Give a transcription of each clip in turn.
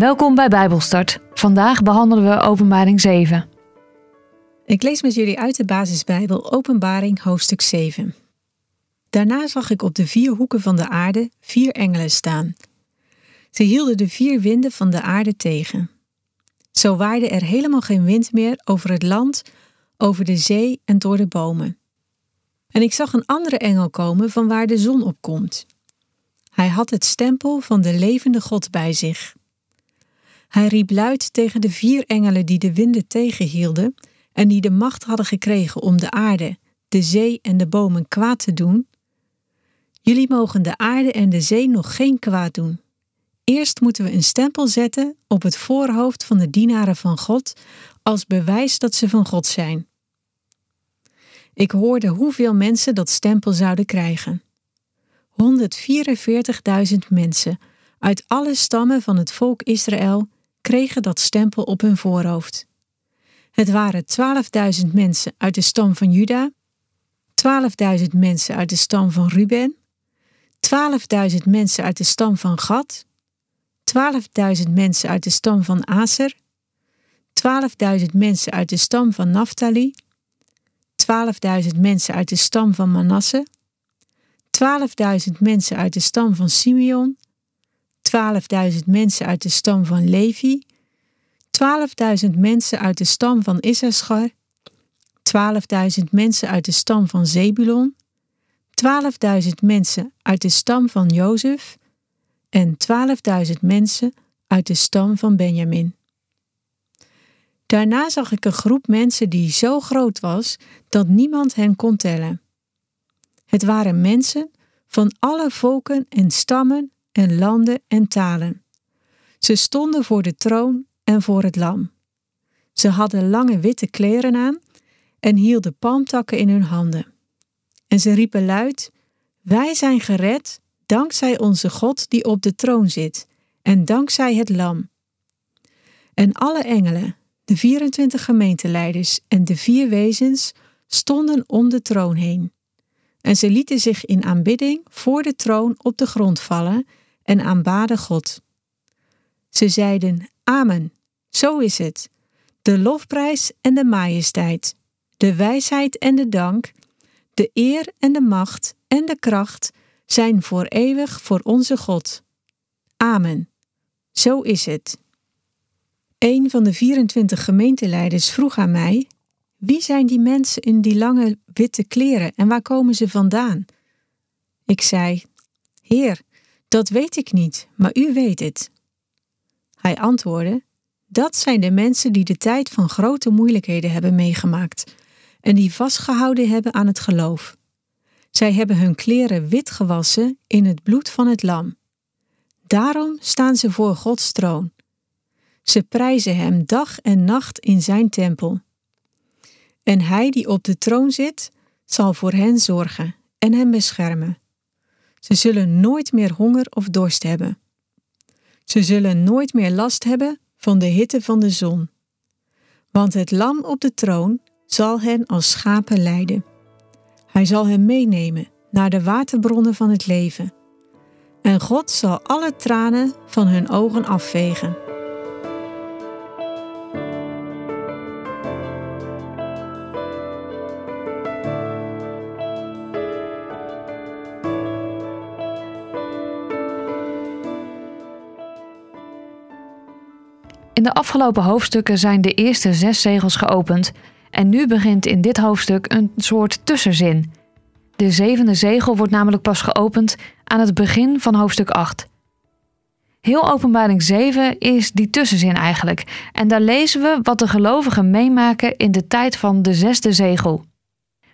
Welkom bij Bijbelstart. Vandaag behandelen we Openbaring 7. Ik lees met jullie uit de basisbijbel Openbaring hoofdstuk 7. Daarna zag ik op de vier hoeken van de aarde vier engelen staan. Ze hielden de vier winden van de aarde tegen. Zo waaide er helemaal geen wind meer over het land, over de zee en door de bomen. En ik zag een andere engel komen van waar de zon opkomt. Hij had het stempel van de levende God bij zich. Hij riep luid tegen de vier engelen die de winden tegenhielden en die de macht hadden gekregen om de aarde, de zee en de bomen kwaad te doen. Jullie mogen de aarde en de zee nog geen kwaad doen. Eerst moeten we een stempel zetten op het voorhoofd van de dienaren van God als bewijs dat ze van God zijn. Ik hoorde hoeveel mensen dat stempel zouden krijgen. 144.000 mensen uit alle stammen van het volk Israël kregen dat stempel op hun voorhoofd. Het waren 12.000 mensen uit de stam van Juda, 12.000 mensen uit de stam van Ruben, 12.000 mensen uit de stam van Gad, 12.000 mensen uit de stam van Aser, 12.000 mensen uit de stam van Naphtali, 12.000 mensen uit de stam van Manasse, 12.000 mensen uit de stam van Simeon, 12.000 mensen uit de stam van Levi, 12.000 mensen uit de stam van Issachar, 12.000 mensen uit de stam van Zebulon, 12.000 mensen uit de stam van Jozef en 12.000 mensen uit de stam van Benjamin. Daarna zag ik een groep mensen die zo groot was dat niemand hen kon tellen. Het waren mensen van alle volken en stammen en landen en talen. Ze stonden voor de troon en voor het lam. Ze hadden lange witte kleren aan en hielden palmtakken in hun handen. En ze riepen luid: Wij zijn gered dankzij onze God die op de troon zit en dankzij het lam. En alle engelen, de 24 gemeenteleiders en de vier wezens stonden om de troon heen. En ze lieten zich in aanbidding voor de troon op de grond vallen en aanbaden God. Ze zeiden: Amen, zo is het. De lofprijs en de majesteit, de wijsheid en de dank, de eer en de macht en de kracht zijn voor eeuwig voor onze God. Amen. Zo is het. Een van de 24 gemeenteleiders vroeg aan mij: Wie zijn die mensen in die lange witte kleren en waar komen ze vandaan? Ik zei: Heer, dat weet ik niet, maar u weet het. Hij antwoordde: Dat zijn de mensen die de tijd van grote moeilijkheden hebben meegemaakt en die vastgehouden hebben aan het geloof. Zij hebben hun kleren wit gewassen in het bloed van het lam. Daarom staan ze voor Gods troon. Ze prijzen Hem dag en nacht in Zijn tempel. En Hij die op de troon zit, zal voor hen zorgen en hen beschermen. Ze zullen nooit meer honger of dorst hebben. Ze zullen nooit meer last hebben van de hitte van de zon. Want het lam op de troon zal hen als schapen leiden. Hij zal hen meenemen naar de waterbronnen van het leven. En God zal alle tranen van hun ogen afvegen. De afgelopen hoofdstukken zijn de eerste zes zegels geopend en nu begint in dit hoofdstuk een soort tussenzin. De zevende zegel wordt namelijk pas geopend aan het begin van hoofdstuk 8. Heel Openbaring 7 is die tussenzin eigenlijk. En daar lezen we wat de gelovigen meemaken in de tijd van de zesde zegel.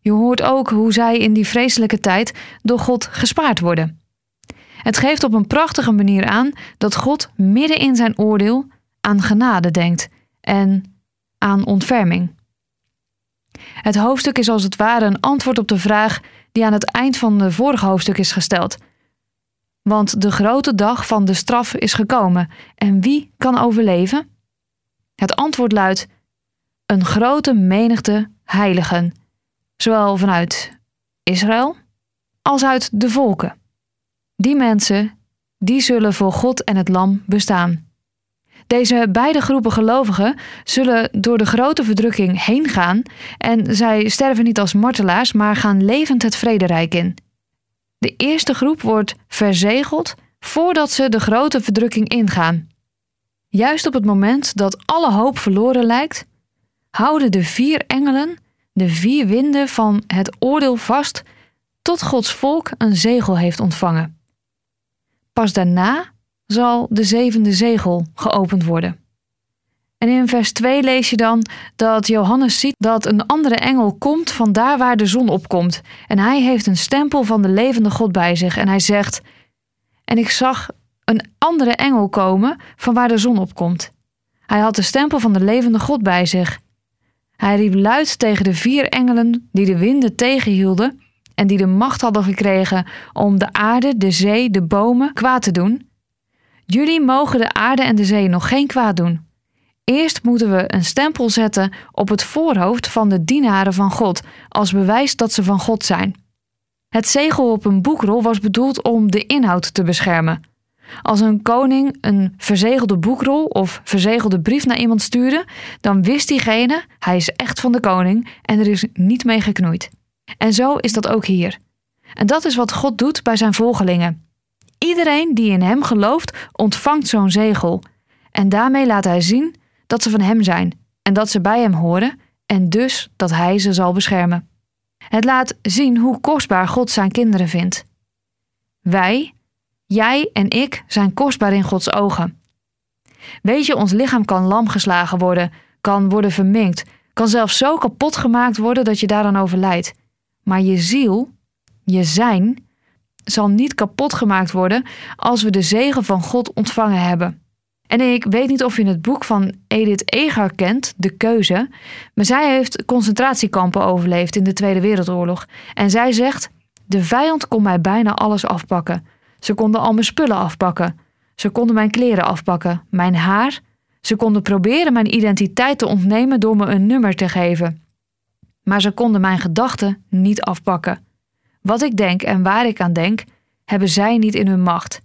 Je hoort ook hoe zij in die vreselijke tijd door God gespaard worden. Het geeft op een prachtige manier aan dat God midden in zijn oordeel aan genade denkt en aan ontferming. Het hoofdstuk is als het ware een antwoord op de vraag die aan het eind van het vorige hoofdstuk is gesteld. Want de grote dag van de straf is gekomen en wie kan overleven? Het antwoord luidt: een grote menigte heiligen, zowel vanuit Israël als uit de volken. Die mensen, die zullen voor God en het Lam bestaan. Deze beide groepen gelovigen zullen door de grote verdrukking heen gaan en zij sterven niet als martelaars, maar gaan levend het vrederijk in. De eerste groep wordt verzegeld voordat ze de grote verdrukking ingaan. Juist op het moment dat alle hoop verloren lijkt, houden de vier engelen de vier winden van het oordeel vast tot Gods volk een zegel heeft ontvangen. Pas daarna zal de zevende zegel geopend worden. En in vers 2 lees je dan dat Johannes ziet dat een andere engel komt van daar waar de zon opkomt. En hij heeft een stempel van de levende God bij zich. En hij zegt: En ik zag een andere engel komen van waar de zon opkomt. Hij had de stempel van de levende God bij zich. Hij riep luid tegen de vier engelen die de winden tegenhielden en die de macht hadden gekregen om de aarde, de zee, de bomen kwaad te doen. Jullie mogen de aarde en de zee nog geen kwaad doen. Eerst moeten we een stempel zetten op het voorhoofd van de dienaren van God, als bewijs dat ze van God zijn. Het zegel op een boekrol was bedoeld om de inhoud te beschermen. Als een koning een verzegelde boekrol of verzegelde brief naar iemand stuurde, dan wist diegene, hij is echt van de koning en er is niet mee geknoeid. En zo is dat ook hier. En dat is wat God doet bij zijn volgelingen. Iedereen die in hem gelooft, ontvangt zo'n zegel. En daarmee laat hij zien dat ze van hem zijn en dat ze bij hem horen en dus dat hij ze zal beschermen. Het laat zien hoe kostbaar God zijn kinderen vindt. Wij, Jij en ik zijn kostbaar in Gods ogen. Weet je, ons lichaam kan lam geslagen worden, kan worden verminkt, kan zelfs zo kapot gemaakt worden dat je daaraan overlijdt. Maar je ziel, je zijn, zal niet kapot gemaakt worden als we de zegen van God ontvangen hebben. En ik weet niet of je het boek van Edith Eger kent, De Keuze, maar zij heeft concentratiekampen overleefd in de Tweede Wereldoorlog. En zij zegt: De vijand kon mij bijna alles afpakken. Ze konden al mijn spullen afpakken. Ze konden mijn kleren afpakken, mijn haar. Ze konden proberen mijn identiteit te ontnemen door me een nummer te geven. Maar ze konden mijn gedachten niet afpakken. Wat ik denk en waar ik aan denk, hebben zij niet in hun macht.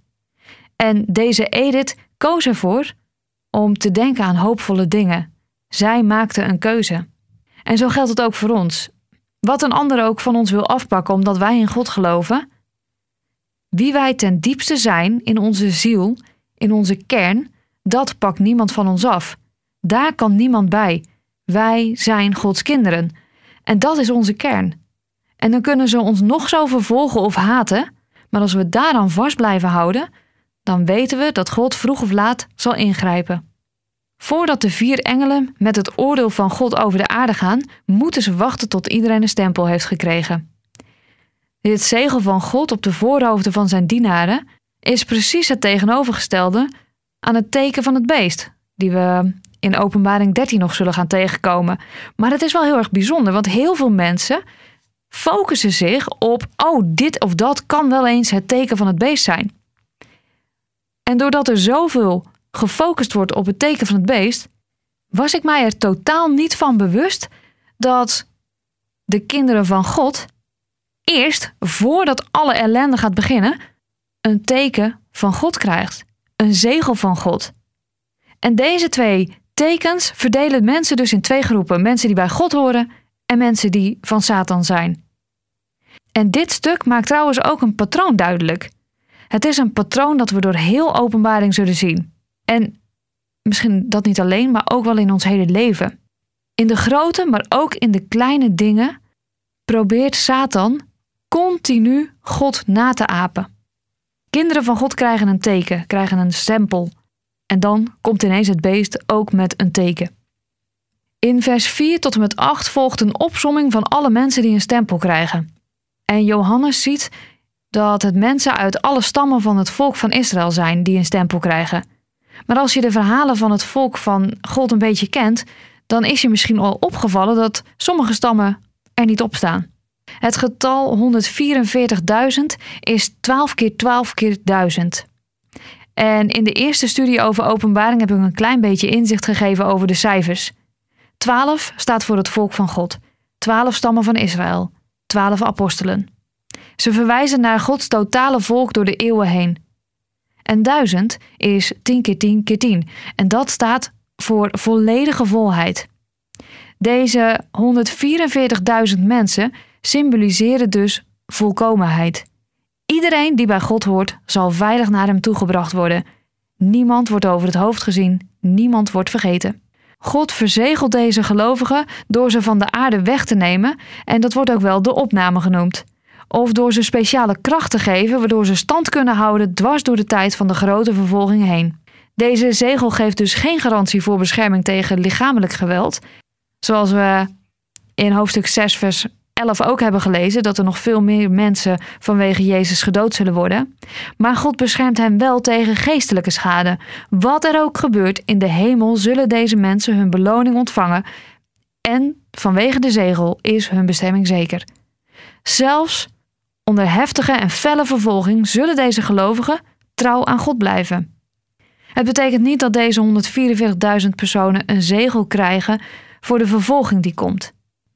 En deze Edith koos ervoor om te denken aan hoopvolle dingen. Zij maakte een keuze. En zo geldt het ook voor ons. Wat een ander ook van ons wil afpakken omdat wij in God geloven, wie wij ten diepste zijn in onze ziel, in onze kern, dat pakt niemand van ons af. Daar kan niemand bij. Wij zijn Gods kinderen. En dat is onze kern. En dan kunnen ze ons nog zo vervolgen of haten, maar als we daaraan vast blijven houden, dan weten we dat God vroeg of laat zal ingrijpen. Voordat de vier engelen met het oordeel van God over de aarde gaan, moeten ze wachten tot iedereen een stempel heeft gekregen. Dit zegel van God op de voorhoofden van zijn dienaren is precies het tegenovergestelde aan het teken van het beest, die we in Openbaring 13 nog zullen gaan tegenkomen. Maar het is wel heel erg bijzonder, want heel veel mensen focussen zich op: oh, dit of dat kan wel eens het teken van het beest zijn. En doordat er zoveel gefocust wordt op het teken van het beest, was ik mij er totaal niet van bewust dat de kinderen van God eerst, voordat alle ellende gaat beginnen, een teken van God krijgt. Een zegel van God. En deze twee tekens verdelen mensen dus in twee groepen: mensen die bij God horen en mensen die van Satan zijn. En dit stuk maakt trouwens ook een patroon duidelijk. Het is een patroon dat we door heel openbaring zullen zien. En misschien dat niet alleen, maar ook wel in ons hele leven. In de grote, maar ook in de kleine dingen probeert Satan continu God na te apen. Kinderen van God krijgen een teken, krijgen een stempel. En dan komt ineens het beest ook met een teken. In vers 4 tot en met 8 volgt een opsomming van alle mensen die een stempel krijgen. En Johannes ziet dat het mensen uit alle stammen van het volk van Israël zijn die een stempel krijgen. Maar als je de verhalen van het volk van God een beetje kent, dan is je misschien al opgevallen dat sommige stammen er niet op staan. Het getal 144.000 is 12 keer 12 keer 1000. En in de eerste studie over openbaring heb ik een klein beetje inzicht gegeven over de cijfers. 12 staat voor het volk van God. 12 stammen van Israël. 12 apostelen. Ze verwijzen naar Gods totale volk door de eeuwen heen. En 1000 is 10 keer 10 keer 10. En dat staat voor volledige volheid. Deze 144.000 mensen symboliseren dus volkomenheid. Iedereen die bij God hoort, zal veilig naar hem toegebracht worden. Niemand wordt over het hoofd gezien, niemand wordt vergeten. God verzegelt deze gelovigen door ze van de aarde weg te nemen, en dat wordt ook wel de opname genoemd. Of door ze speciale kracht te geven, waardoor ze stand kunnen houden dwars door de tijd van de grote vervolging heen. Deze zegel geeft dus geen garantie voor bescherming tegen lichamelijk geweld, zoals we in hoofdstuk 6, vers 11 ook hebben gelezen dat er nog veel meer mensen vanwege Jezus gedood zullen worden. Maar God beschermt hen wel tegen geestelijke schade. Wat er ook gebeurt, in de hemel zullen deze mensen hun beloning ontvangen. En vanwege de zegel is hun bestemming zeker. Zelfs onder heftige en felle vervolging zullen deze gelovigen trouw aan God blijven. Het betekent niet dat deze 144.000 personen een zegel krijgen voor de vervolging die komt.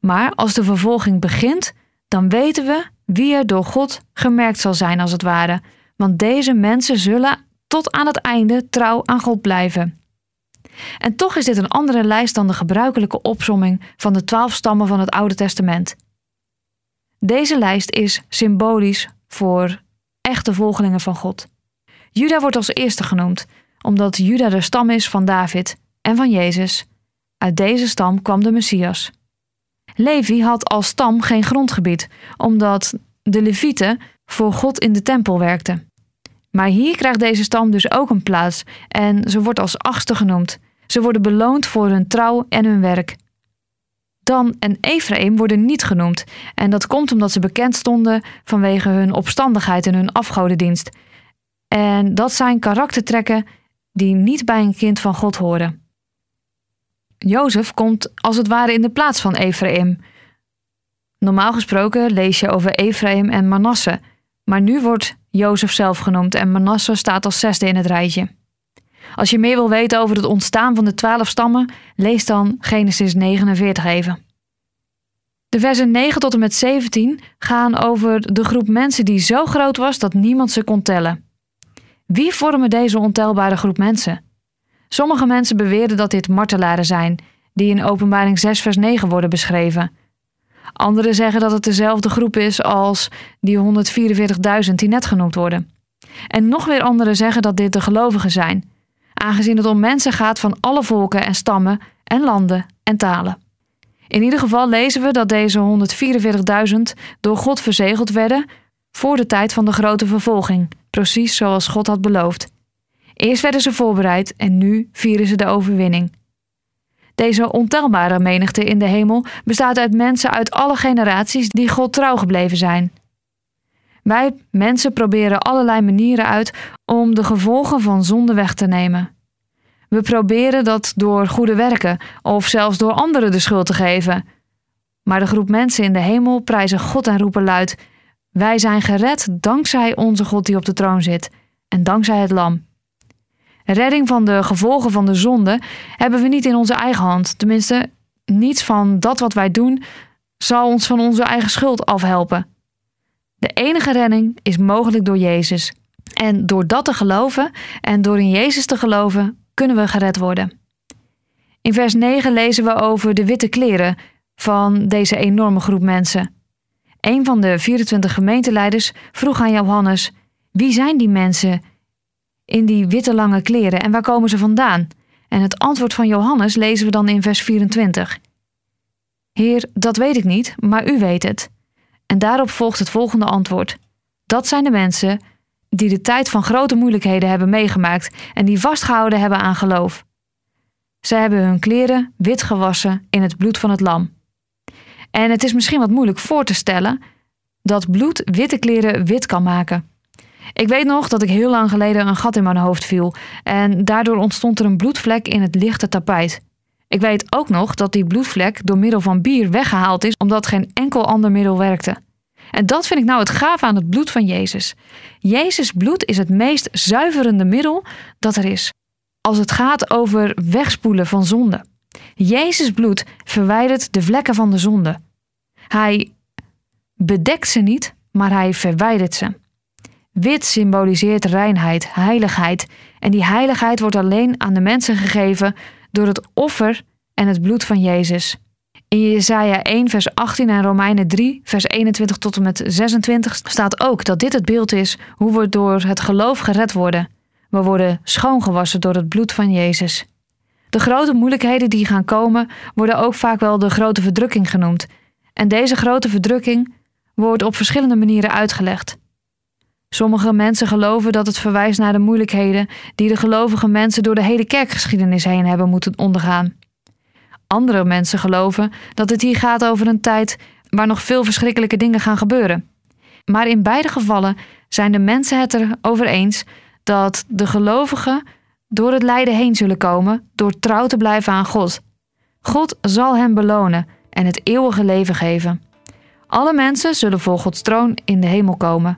Maar als de vervolging begint, dan weten we wie er door God gemerkt zal zijn, als het ware. Want deze mensen zullen tot aan het einde trouw aan God blijven. En toch is dit een andere lijst dan de gebruikelijke opsomming van de twaalf stammen van het Oude Testament. Deze lijst is symbolisch voor echte volgelingen van God. Juda wordt als eerste genoemd, omdat Juda de stam is van David en van Jezus. Uit deze stam kwam de Messias. Levi had als stam geen grondgebied, omdat de Levieten voor God in de tempel werkten. Maar hier krijgt deze stam dus ook een plaats en ze wordt als achtste genoemd. Ze worden beloond voor hun trouw en hun werk. Dan en Ephraim worden niet genoemd en dat komt omdat ze bekend stonden vanwege hun opstandigheid en hun afgodendienst. En dat zijn karaktertrekken die niet bij een kind van God horen. Jozef komt als het ware in de plaats van Ephraim. Normaal gesproken lees je over Ephraim en Manasse, maar nu wordt Jozef zelf genoemd en Manasse staat als zesde in het rijtje. Als je meer wil weten over het ontstaan van de twaalf stammen, lees dan Genesis 49 even. De versen 9 tot en met 17 gaan over de groep mensen die zo groot was dat niemand ze kon tellen. Wie vormen deze ontelbare groep mensen? Sommige mensen beweren dat dit martelaren zijn, die in Openbaring 6, vers 9 worden beschreven. Anderen zeggen dat het dezelfde groep is als die 144.000 die net genoemd worden. En nog weer anderen zeggen dat dit de gelovigen zijn, aangezien het om mensen gaat van alle volken en stammen en landen en talen. In ieder geval lezen we dat deze 144.000 door God verzegeld werden voor de tijd van de grote vervolging, precies zoals God had beloofd. Eerst werden ze voorbereid en nu vieren ze de overwinning. Deze ontelbare menigte in de hemel bestaat uit mensen uit alle generaties die God trouw gebleven zijn. Wij mensen proberen allerlei manieren uit om de gevolgen van zonde weg te nemen. We proberen dat door goede werken of zelfs door anderen de schuld te geven. Maar de groep mensen in de hemel prijzen God en roepen luid: Wij zijn gered dankzij onze God die op de troon zit en dankzij het Lam. Redding van de gevolgen van de zonde hebben we niet in onze eigen hand. Tenminste, niets van dat wat wij doen zal ons van onze eigen schuld afhelpen. De enige redding is mogelijk door Jezus. En door dat te geloven en door in Jezus te geloven, kunnen we gered worden. In vers 9 lezen we over de witte kleren van deze enorme groep mensen. Een van de 24 gemeenteleiders vroeg aan Johannes: Wie zijn die mensen in die witte lange kleren en waar komen ze vandaan? En het antwoord van Johannes lezen we dan in vers 24. Heer, dat weet ik niet, maar u weet het. En daarop volgt het volgende antwoord. Dat zijn de mensen die de tijd van grote moeilijkheden hebben meegemaakt en die vastgehouden hebben aan geloof. Zij hebben hun kleren wit gewassen in het bloed van het lam. En het is misschien wat moeilijk voor te stellen dat bloed witte kleren wit kan maken. Ik weet nog dat ik heel lang geleden een gat in mijn hoofd viel en daardoor ontstond er een bloedvlek in het lichte tapijt. Ik weet ook nog dat die bloedvlek door middel van bier weggehaald is omdat geen enkel ander middel werkte. En dat vind ik nou het gaaf aan het bloed van Jezus. Jezus bloed is het meest zuiverende middel dat er is. Als het gaat over wegspoelen van zonde. Jezus bloed verwijdert de vlekken van de zonde. Hij bedekt ze niet, maar hij verwijdert ze. Wit symboliseert reinheid, heiligheid. En die heiligheid wordt alleen aan de mensen gegeven door het offer en het bloed van Jezus. In Jesaja 1, vers 18 en Romeinen 3, vers 21 tot en met 26 staat ook dat dit het beeld is hoe we door het geloof gered worden. We worden schoongewassen door het bloed van Jezus. De grote moeilijkheden die gaan komen worden ook vaak wel de grote verdrukking genoemd. En deze grote verdrukking wordt op verschillende manieren uitgelegd. Sommige mensen geloven dat het verwijst naar de moeilijkheden die de gelovige mensen door de hele kerkgeschiedenis heen hebben moeten ondergaan. Andere mensen geloven dat het hier gaat over een tijd waar nog veel verschrikkelijke dingen gaan gebeuren. Maar in beide gevallen zijn de mensen het erover eens dat de gelovigen door het lijden heen zullen komen door trouw te blijven aan God. God zal hen belonen en het eeuwige leven geven. Alle mensen zullen voor Gods troon in de hemel komen.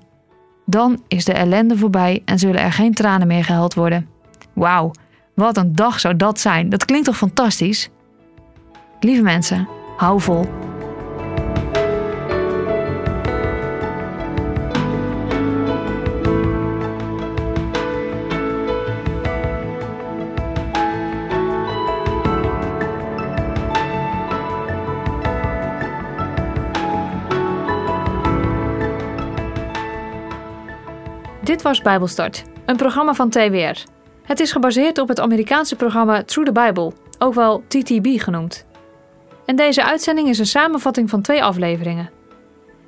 Dan is de ellende voorbij en zullen er geen tranen meer gehuild worden. Wauw, wat een dag zou dat zijn. Dat klinkt toch fantastisch? Lieve mensen, hou vol. Bijbelstart, een programma van TWR. Het is gebaseerd op het Amerikaanse programma Through the Bible, ook wel TTB genoemd. En deze uitzending is een samenvatting van twee afleveringen.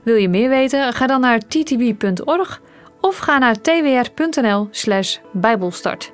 Wil je meer weten? Ga dan naar ttb.org of ga naar twr.nl/bijbelstart.